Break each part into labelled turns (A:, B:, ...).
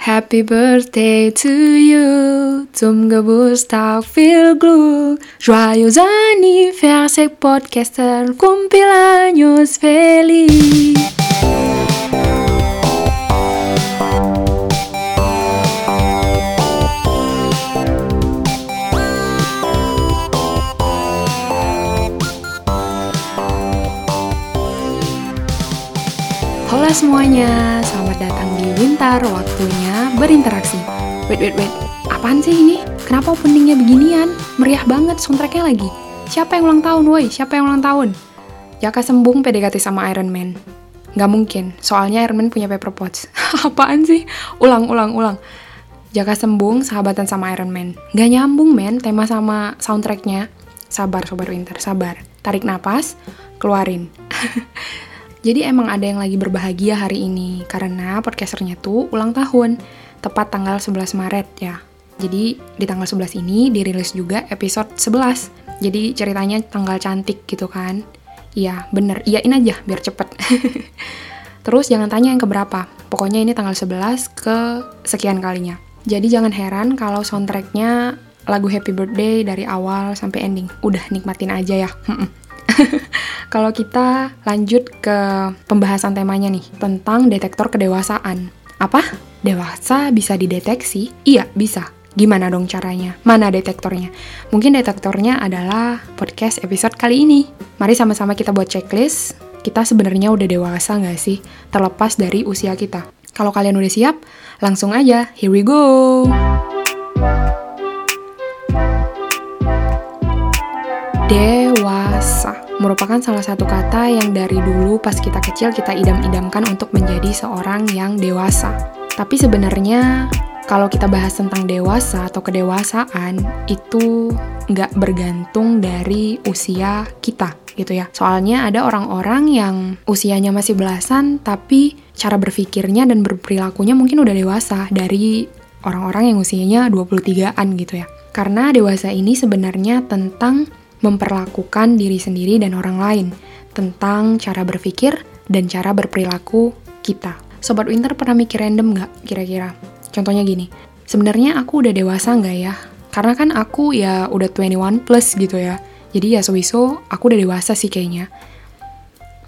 A: Happy birthday to you. Tumgabu Starfield Glue Joyeux anniversaire podcaster Cumpleaños feliz Halo semuanya, selamat datang di Wintar Waktunya Berinteraksi. Wait, wait, wait, apaan sih ini? Kenapa openingnya beginian? Meriah banget soundtracknya lagi. Siapa yang ulang tahun, woi? Siapa yang ulang tahun? Jaka Sembung PDKT sama Iron Man. Gak mungkin, soalnya Iron Man punya paper pots. Apaan sih? Ulang, ulang, ulang. Jaka Sembung sahabatan sama Iron Man. Gak nyambung men, tema sama soundtracknya. Sabar Sobat Winter, sabar. Tarik napas, keluarin Jadi emang ada yang lagi berbahagia hari ini karena podcasternya tuh ulang tahun tepat tanggal 11 Maret ya. Jadi di tanggal 11 ini dirilis juga episode 11. Jadi ceritanya tanggal cantik gitu kan. Iya, bener. Iyain aja biar cepet. Terus jangan tanya yang keberapa. Pokoknya ini tanggal 11 ke sekian kalinya. Jadi jangan heran kalau soundtracknya lagu Happy Birthday dari awal sampai ending. Udah nikmatin aja ya. Kalau kita lanjut ke pembahasan temanya nih, tentang detektor kedewasaan. Apa? Dewasa bisa dideteksi? Iya, bisa. Gimana dong caranya? Mana detektornya? Mungkin detektornya adalah podcast episode kali ini. Mari sama-sama kita buat checklist. Kita sebenarnya udah dewasa nggak sih? Terlepas dari usia kita. Kalau kalian udah siap, langsung aja. Here we go! Dewasa merupakan salah satu kata yang dari dulu pas kita kecil kita idam-idamkan untuk menjadi seorang yang dewasa. Tapi sebenarnya kalau kita bahas tentang dewasa atau kedewasaan itu nggak bergantung dari usia kita gitu ya. Soalnya ada orang-orang yang usianya masih belasan tapi cara berpikirnya dan berperilakunya mungkin udah dewasa dari orang-orang yang usianya 23-an gitu ya. Karena dewasa ini sebenarnya tentang memperlakukan diri sendiri dan orang lain, tentang cara berpikir dan cara berperilaku kita. Sobat Winter pernah mikir random nggak kira-kira? Contohnya gini, sebenarnya aku udah dewasa nggak ya? Karena kan aku ya udah 21 plus gitu ya. Jadi ya sewiso aku udah dewasa sih kayaknya.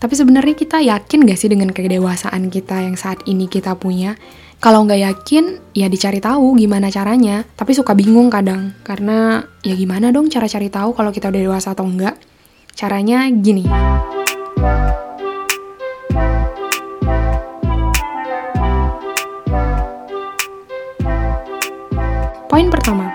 A: Tapi sebenarnya kita yakin gak sih dengan kedewasaan kita yang saat ini kita punya? Kalau nggak yakin, ya dicari tahu gimana caranya. Tapi suka bingung kadang, karena ya gimana dong cara cari tahu kalau kita udah dewasa atau enggak? Caranya gini. Poin pertama,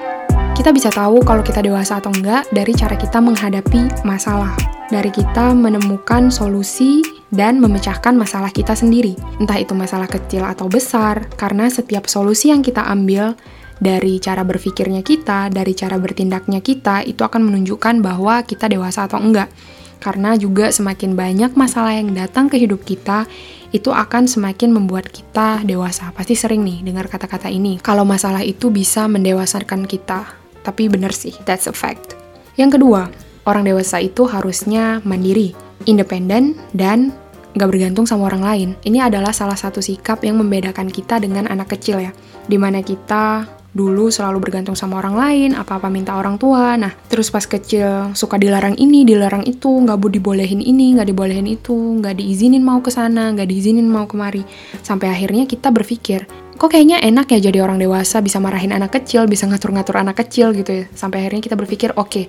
A: kita bisa tahu kalau kita dewasa atau enggak dari cara kita menghadapi masalah. Dari kita menemukan solusi dan memecahkan masalah kita sendiri. Entah itu masalah kecil atau besar, karena setiap solusi yang kita ambil dari cara berpikirnya kita, dari cara bertindaknya kita, itu akan menunjukkan bahwa kita dewasa atau enggak. Karena juga semakin banyak masalah yang datang ke hidup kita, itu akan semakin membuat kita dewasa. Pasti sering nih dengar kata-kata ini. Kalau masalah itu bisa mendewasakan kita. Tapi bener sih, that's a fact. Yang kedua, orang dewasa itu harusnya mandiri independen, dan gak bergantung sama orang lain. Ini adalah salah satu sikap yang membedakan kita dengan anak kecil ya. Di mana kita dulu selalu bergantung sama orang lain, apa-apa minta orang tua. Nah, terus pas kecil suka dilarang ini, dilarang itu, nggak bu dibolehin ini, nggak dibolehin itu, nggak diizinin mau ke sana, nggak diizinin mau kemari. Sampai akhirnya kita berpikir, kok kayaknya enak ya jadi orang dewasa, bisa marahin anak kecil, bisa ngatur-ngatur anak kecil gitu ya. Sampai akhirnya kita berpikir, oke, okay,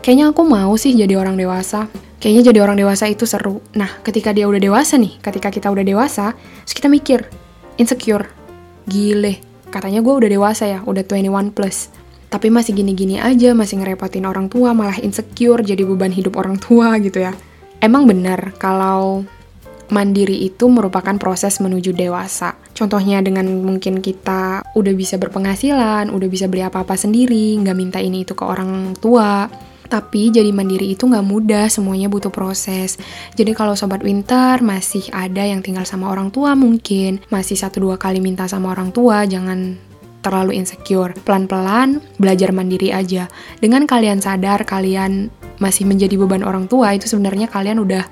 A: kayaknya aku mau sih jadi orang dewasa kayaknya jadi orang dewasa itu seru. Nah, ketika dia udah dewasa nih, ketika kita udah dewasa, terus kita mikir, insecure, gile, katanya gue udah dewasa ya, udah 21 plus. Tapi masih gini-gini aja, masih ngerepotin orang tua, malah insecure, jadi beban hidup orang tua gitu ya. Emang benar kalau mandiri itu merupakan proses menuju dewasa. Contohnya dengan mungkin kita udah bisa berpenghasilan, udah bisa beli apa-apa sendiri, nggak minta ini itu ke orang tua, tapi jadi mandiri itu nggak mudah, semuanya butuh proses. Jadi kalau sobat winter masih ada yang tinggal sama orang tua mungkin, masih satu dua kali minta sama orang tua, jangan terlalu insecure. Pelan-pelan belajar mandiri aja. Dengan kalian sadar kalian masih menjadi beban orang tua, itu sebenarnya kalian udah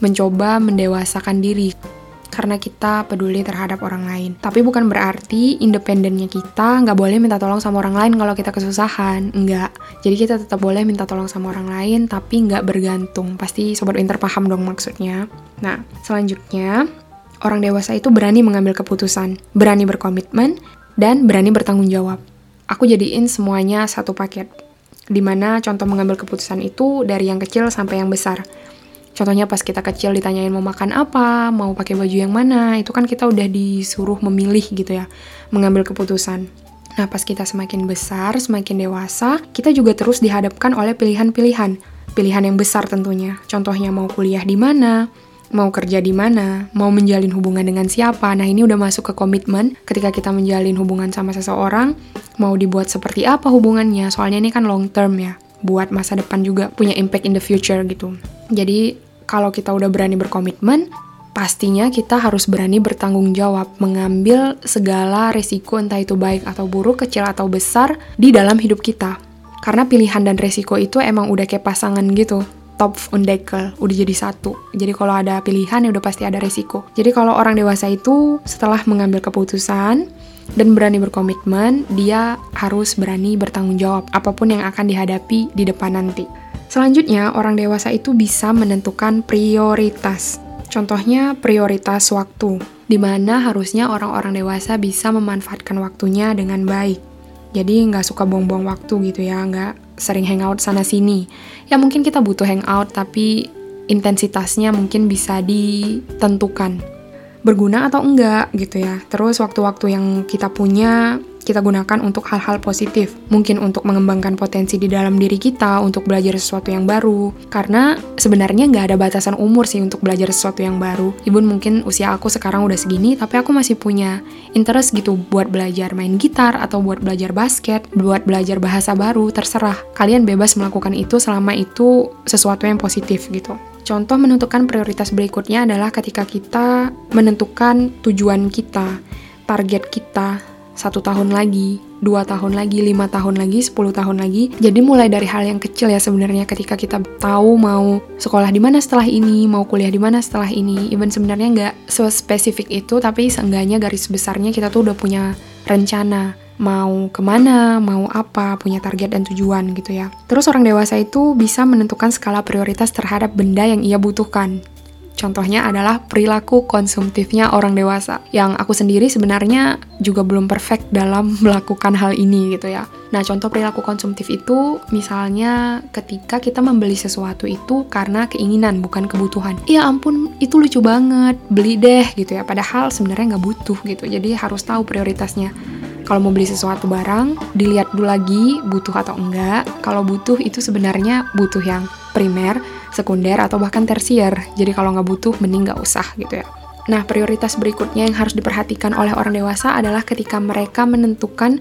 A: mencoba mendewasakan diri. Karena kita peduli terhadap orang lain. Tapi bukan berarti independennya kita nggak boleh minta tolong sama orang lain kalau kita kesusahan. Enggak. Jadi kita tetap boleh minta tolong sama orang lain, tapi nggak bergantung. Pasti Sobat Winter paham dong maksudnya. Nah, selanjutnya, orang dewasa itu berani mengambil keputusan, berani berkomitmen, dan berani bertanggung jawab. Aku jadiin semuanya satu paket. Di mana contoh mengambil keputusan itu dari yang kecil sampai yang besar Contohnya pas kita kecil ditanyain mau makan apa, mau pakai baju yang mana, itu kan kita udah disuruh memilih gitu ya, mengambil keputusan. Nah, pas kita semakin besar, semakin dewasa, kita juga terus dihadapkan oleh pilihan-pilihan. Pilihan yang besar tentunya. Contohnya mau kuliah di mana, mau kerja di mana, mau menjalin hubungan dengan siapa. Nah, ini udah masuk ke komitmen ketika kita menjalin hubungan sama seseorang, mau dibuat seperti apa hubungannya. Soalnya ini kan long term ya, buat masa depan juga punya impact in the future gitu. Jadi, kalau kita udah berani berkomitmen, pastinya kita harus berani bertanggung jawab, mengambil segala resiko entah itu baik atau buruk, kecil atau besar di dalam hidup kita. Karena pilihan dan resiko itu emang udah kayak pasangan gitu top undekel, udah jadi satu. Jadi kalau ada pilihan ya udah pasti ada resiko. Jadi kalau orang dewasa itu setelah mengambil keputusan dan berani berkomitmen, dia harus berani bertanggung jawab apa pun yang akan dihadapi di depan nanti. Selanjutnya, orang dewasa itu bisa menentukan prioritas. Contohnya prioritas waktu, di mana harusnya orang-orang dewasa bisa memanfaatkan waktunya dengan baik. Jadi nggak suka buang-buang waktu gitu ya, nggak sering hangout sana-sini. Ya mungkin kita butuh hangout, tapi intensitasnya mungkin bisa ditentukan. Berguna atau enggak gitu ya. Terus waktu-waktu yang kita punya kita gunakan untuk hal-hal positif. Mungkin untuk mengembangkan potensi di dalam diri kita, untuk belajar sesuatu yang baru. Karena sebenarnya nggak ada batasan umur sih untuk belajar sesuatu yang baru. Ibu mungkin usia aku sekarang udah segini, tapi aku masih punya interest gitu buat belajar main gitar, atau buat belajar basket, buat belajar bahasa baru, terserah. Kalian bebas melakukan itu selama itu sesuatu yang positif gitu. Contoh menentukan prioritas berikutnya adalah ketika kita menentukan tujuan kita, target kita, satu tahun lagi, dua tahun lagi, lima tahun lagi, sepuluh tahun lagi. Jadi mulai dari hal yang kecil ya sebenarnya ketika kita tahu mau sekolah di mana setelah ini, mau kuliah di mana setelah ini. Even sebenarnya nggak spesifik itu, tapi seenggaknya garis besarnya kita tuh udah punya rencana mau ke mana, mau apa, punya target dan tujuan gitu ya. Terus orang dewasa itu bisa menentukan skala prioritas terhadap benda yang ia butuhkan. Contohnya adalah perilaku konsumtifnya orang dewasa, yang aku sendiri sebenarnya juga belum perfect dalam melakukan hal ini gitu ya. Nah, contoh perilaku konsumtif itu misalnya ketika kita membeli sesuatu itu karena keinginan, bukan kebutuhan. Ya ampun, itu lucu banget, beli deh gitu ya. Padahal sebenarnya nggak butuh gitu, jadi harus tahu prioritasnya. Kalau mau beli sesuatu barang, dilihat dulu lagi butuh atau enggak. Kalau butuh itu sebenarnya butuh yang primer, sekunder, atau bahkan tersier. Jadi kalau nggak butuh, mending nggak usah gitu ya. Nah, prioritas berikutnya yang harus diperhatikan oleh orang dewasa adalah ketika mereka menentukan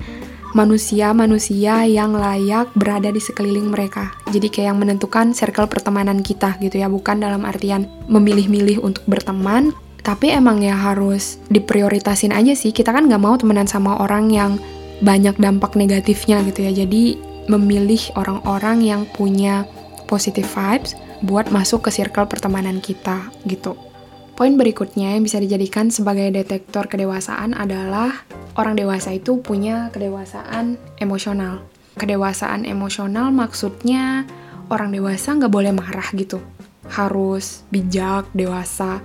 A: manusia-manusia yang layak berada di sekeliling mereka. Jadi kayak yang menentukan circle pertemanan kita gitu ya, bukan dalam artian memilih-milih untuk berteman, tapi emang ya harus diprioritasin aja sih. Kita kan nggak mau temenan sama orang yang banyak dampak negatifnya gitu ya. Jadi memilih orang-orang yang punya positive vibes buat masuk ke circle pertemanan kita gitu. Poin berikutnya yang bisa dijadikan sebagai detektor kedewasaan adalah orang dewasa itu punya kedewasaan emosional. Kedewasaan emosional maksudnya orang dewasa nggak boleh marah gitu. Harus bijak, dewasa.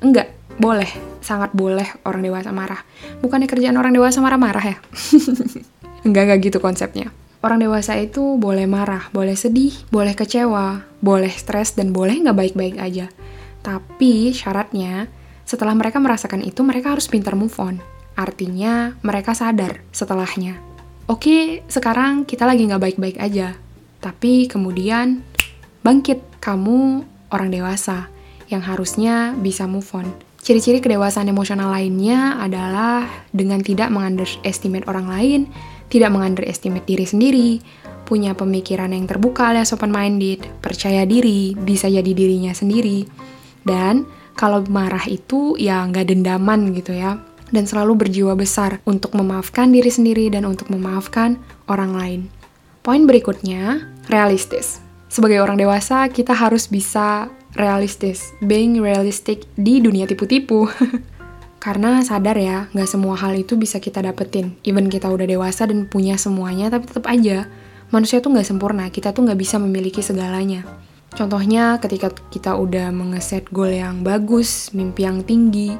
A: Enggak, boleh, sangat boleh orang dewasa marah. Bukannya kerjaan orang dewasa marah-marah ya? enggak, enggak gitu konsepnya. Orang dewasa itu boleh marah, boleh sedih, boleh kecewa, boleh stres, dan boleh nggak baik-baik aja. Tapi syaratnya, setelah mereka merasakan itu, mereka harus pintar move on. Artinya, mereka sadar setelahnya. Oke, sekarang kita lagi nggak baik-baik aja. Tapi kemudian, bangkit. Kamu orang dewasa yang harusnya bisa move on. Ciri-ciri kedewasaan emosional lainnya adalah dengan tidak mengunderestimate orang lain, tidak mengunderestimate diri sendiri, punya pemikiran yang terbuka alias open-minded, percaya diri, bisa jadi dirinya sendiri. Dan kalau marah itu ya nggak dendaman gitu ya, dan selalu berjiwa besar untuk memaafkan diri sendiri dan untuk memaafkan orang lain. Poin berikutnya, realistis. Sebagai orang dewasa, kita harus bisa realistis, being realistic di dunia tipu-tipu. Karena sadar ya, nggak semua hal itu bisa kita dapetin. Even kita udah dewasa dan punya semuanya, tapi tetap aja, manusia tuh nggak sempurna, kita tuh nggak bisa memiliki segalanya. Contohnya ketika kita udah mengeset goal yang bagus, mimpi yang tinggi,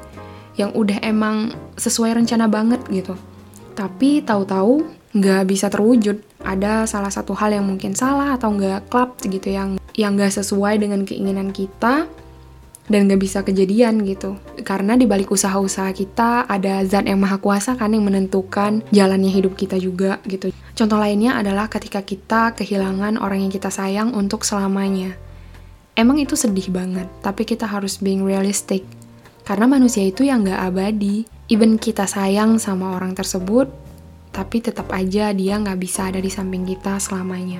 A: yang udah emang sesuai rencana banget gitu. Tapi tahu-tahu nggak bisa terwujud. Ada salah satu hal yang mungkin salah atau nggak klap gitu yang yang nggak sesuai dengan keinginan kita, dan gak bisa kejadian gitu. Karena di balik usaha-usaha kita ada zat yang maha kuasa kan yang menentukan jalannya hidup kita juga gitu. Contoh lainnya adalah ketika kita kehilangan orang yang kita sayang untuk selamanya. Emang itu sedih banget, tapi kita harus being realistic. Karena manusia itu yang gak abadi. Even kita sayang sama orang tersebut, tapi tetap aja dia gak bisa ada di samping kita selamanya.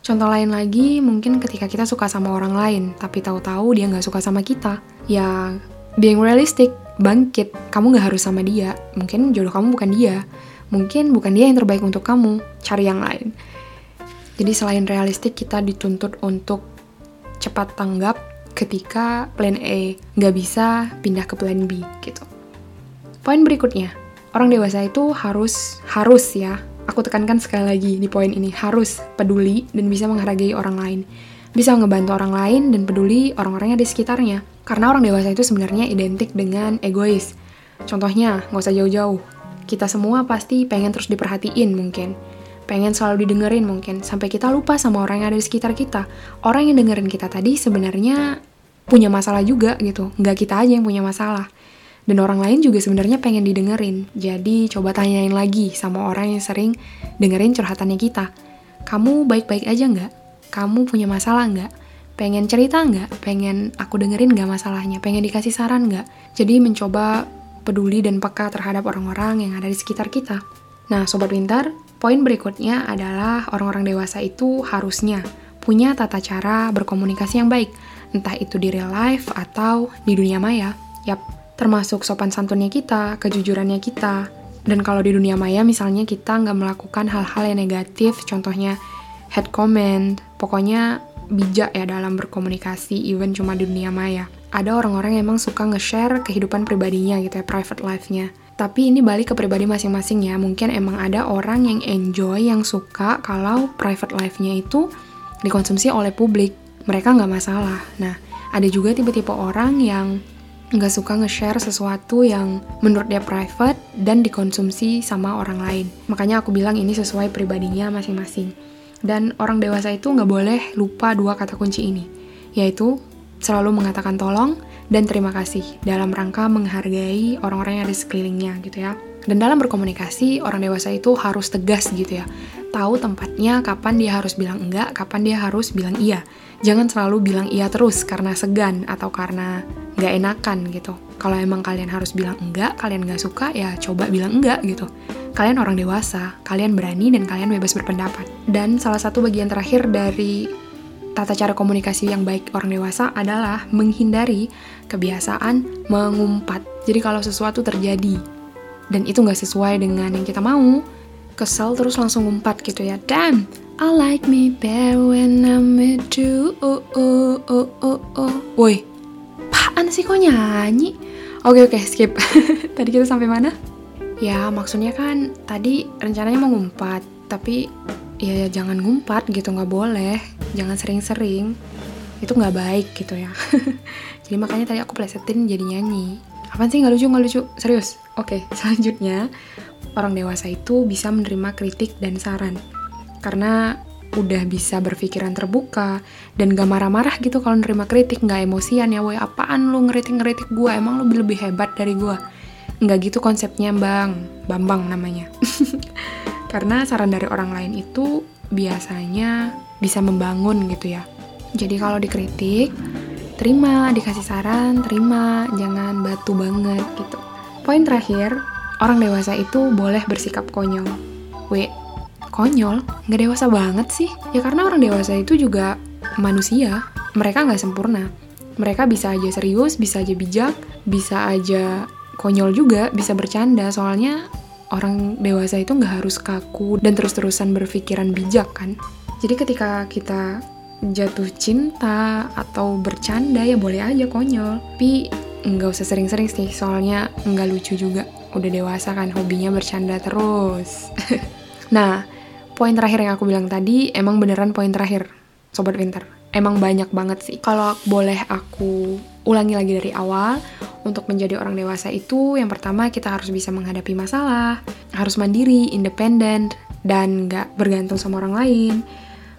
A: Contoh lain lagi, mungkin ketika kita suka sama orang lain, tapi tahu-tahu dia nggak suka sama kita. Ya, being realistic, bangkit. Kamu nggak harus sama dia. Mungkin jodoh kamu bukan dia. Mungkin bukan dia yang terbaik untuk kamu. Cari yang lain. Jadi selain realistik, kita dituntut untuk cepat tanggap ketika plan A nggak bisa pindah ke plan B gitu. Poin berikutnya, orang dewasa itu harus harus ya Aku tekankan sekali lagi di poin ini, harus peduli dan bisa menghargai orang lain. Bisa ngebantu orang lain dan peduli orang-orang yang di sekitarnya. Karena orang dewasa itu sebenarnya identik dengan egois. Contohnya, nggak usah jauh-jauh. Kita semua pasti pengen terus diperhatiin mungkin. Pengen selalu didengerin mungkin. Sampai kita lupa sama orang yang ada di sekitar kita. Orang yang dengerin kita tadi sebenarnya punya masalah juga gitu. Nggak kita aja yang punya masalah dan orang lain juga sebenarnya pengen didengerin. Jadi coba tanyain lagi sama orang yang sering dengerin curhatannya kita. Kamu baik-baik aja nggak? Kamu punya masalah nggak? Pengen cerita nggak? Pengen aku dengerin nggak masalahnya? Pengen dikasih saran nggak? Jadi mencoba peduli dan peka terhadap orang-orang yang ada di sekitar kita. Nah, Sobat Winter, poin berikutnya adalah orang-orang dewasa itu harusnya punya tata cara berkomunikasi yang baik, entah itu di real life atau di dunia maya. Yap, termasuk sopan santunnya kita, kejujurannya kita. Dan kalau di dunia maya misalnya kita nggak melakukan hal-hal yang negatif, contohnya head comment, pokoknya bijak ya dalam berkomunikasi, even cuma di dunia maya. Ada orang-orang yang emang suka nge-share kehidupan pribadinya gitu ya, private life-nya. Tapi ini balik ke pribadi masing-masing ya, mungkin emang ada orang yang enjoy, yang suka kalau private life-nya itu dikonsumsi oleh publik. Mereka nggak masalah. Nah, ada juga tipe-tipe orang yang nggak suka nge-share sesuatu yang menurut dia private dan dikonsumsi sama orang lain. Makanya aku bilang ini sesuai pribadinya masing-masing. Dan orang dewasa itu nggak boleh lupa dua kata kunci ini, yaitu selalu mengatakan tolong dan terima kasih dalam rangka menghargai orang-orang yang ada sekelilingnya gitu ya. Dan dalam berkomunikasi, orang dewasa itu harus tegas gitu ya. Tahu tempatnya kapan dia harus bilang enggak, kapan dia harus bilang iya. Jangan selalu bilang iya terus karena segan atau karena nggak enakan gitu. Kalau emang kalian harus bilang enggak, kalian nggak suka, ya coba bilang enggak gitu. Kalian orang dewasa, kalian berani dan kalian bebas berpendapat. Dan salah satu bagian terakhir dari tata cara komunikasi yang baik orang dewasa adalah menghindari kebiasaan mengumpat. Jadi kalau sesuatu terjadi dan itu nggak sesuai dengan yang kita mau, kesel terus langsung ngumpat gitu ya. Damn, I like me better when I'm with you. Oh, oh, oh, oh, oh. Woi, apaan sih kok nyanyi? Oke oke skip. tadi kita sampai mana? Ya maksudnya kan tadi rencananya mau ngumpat, tapi ya, ya jangan ngumpat gitu nggak boleh, jangan sering-sering. Itu nggak baik gitu ya. jadi makanya tadi aku plesetin jadi nyanyi. Apaan sih nggak lucu nggak lucu? Serius? Oke selanjutnya orang dewasa itu bisa menerima kritik dan saran. Karena udah bisa berpikiran terbuka dan gak marah-marah gitu kalau nerima kritik. Nggak emosian ya woi apaan lu ngeritik-ngeritik gue emang lu lebih hebat dari gue nggak gitu konsepnya bang. Bambang namanya. Karena saran dari orang lain itu biasanya bisa membangun gitu ya. Jadi kalau dikritik terima dikasih saran terima. Jangan batu banget gitu. Poin terakhir orang dewasa itu boleh bersikap konyol we konyol, nggak dewasa banget sih. Ya karena orang dewasa itu juga manusia, mereka nggak sempurna. Mereka bisa aja serius, bisa aja bijak, bisa aja konyol juga, bisa bercanda. Soalnya orang dewasa itu nggak harus kaku dan terus-terusan berpikiran bijak kan. Jadi ketika kita jatuh cinta atau bercanda ya boleh aja konyol. Tapi nggak usah sering-sering sih, soalnya nggak lucu juga. Udah dewasa kan hobinya bercanda terus. nah, poin terakhir yang aku bilang tadi emang beneran poin terakhir, Sobat Winter. Emang banyak banget sih. Kalau boleh aku ulangi lagi dari awal, untuk menjadi orang dewasa itu yang pertama kita harus bisa menghadapi masalah, harus mandiri, independen, dan nggak bergantung sama orang lain,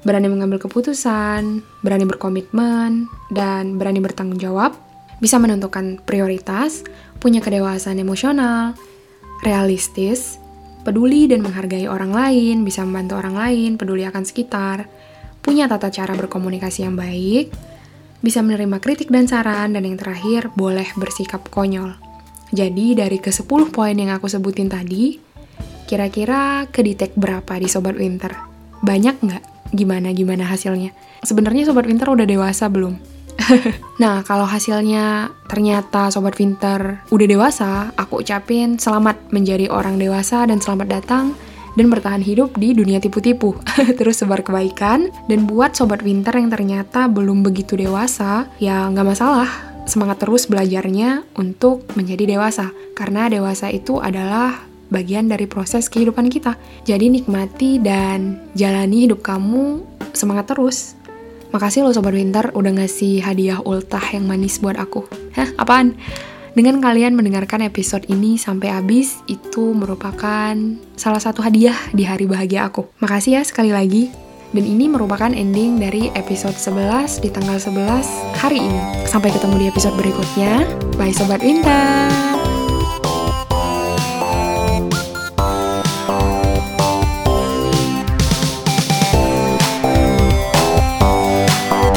A: berani mengambil keputusan, berani berkomitmen, dan berani bertanggung jawab, bisa menentukan prioritas, punya kedewasaan emosional, realistis, peduli dan menghargai orang lain, bisa membantu orang lain, peduli akan sekitar, punya tata cara berkomunikasi yang baik, bisa menerima kritik dan saran, dan yang terakhir, boleh bersikap konyol. Jadi, dari ke-10 poin yang aku sebutin tadi, kira-kira kedetek berapa di Sobat Winter? Banyak nggak? Gimana-gimana hasilnya? Sebenarnya Sobat Winter udah dewasa belum? nah, kalau hasilnya ternyata Sobat Winter udah dewasa, aku ucapin selamat menjadi orang dewasa dan selamat datang dan bertahan hidup di dunia tipu-tipu. Terus sebar kebaikan, dan buat Sobat Winter yang ternyata belum begitu dewasa, ya nggak masalah, semangat terus belajarnya untuk menjadi dewasa. Karena dewasa itu adalah bagian dari proses kehidupan kita. Jadi nikmati dan jalani hidup kamu semangat terus. Makasih loh Sobat Winter udah ngasih hadiah ultah yang manis buat aku. Hah, apaan? Dengan kalian mendengarkan episode ini sampai habis, itu merupakan salah satu hadiah di hari bahagia aku. Makasih ya sekali lagi. Dan ini merupakan ending dari episode 11 di tanggal 11 hari ini. Sampai ketemu di episode berikutnya. Bye Sobat Winter!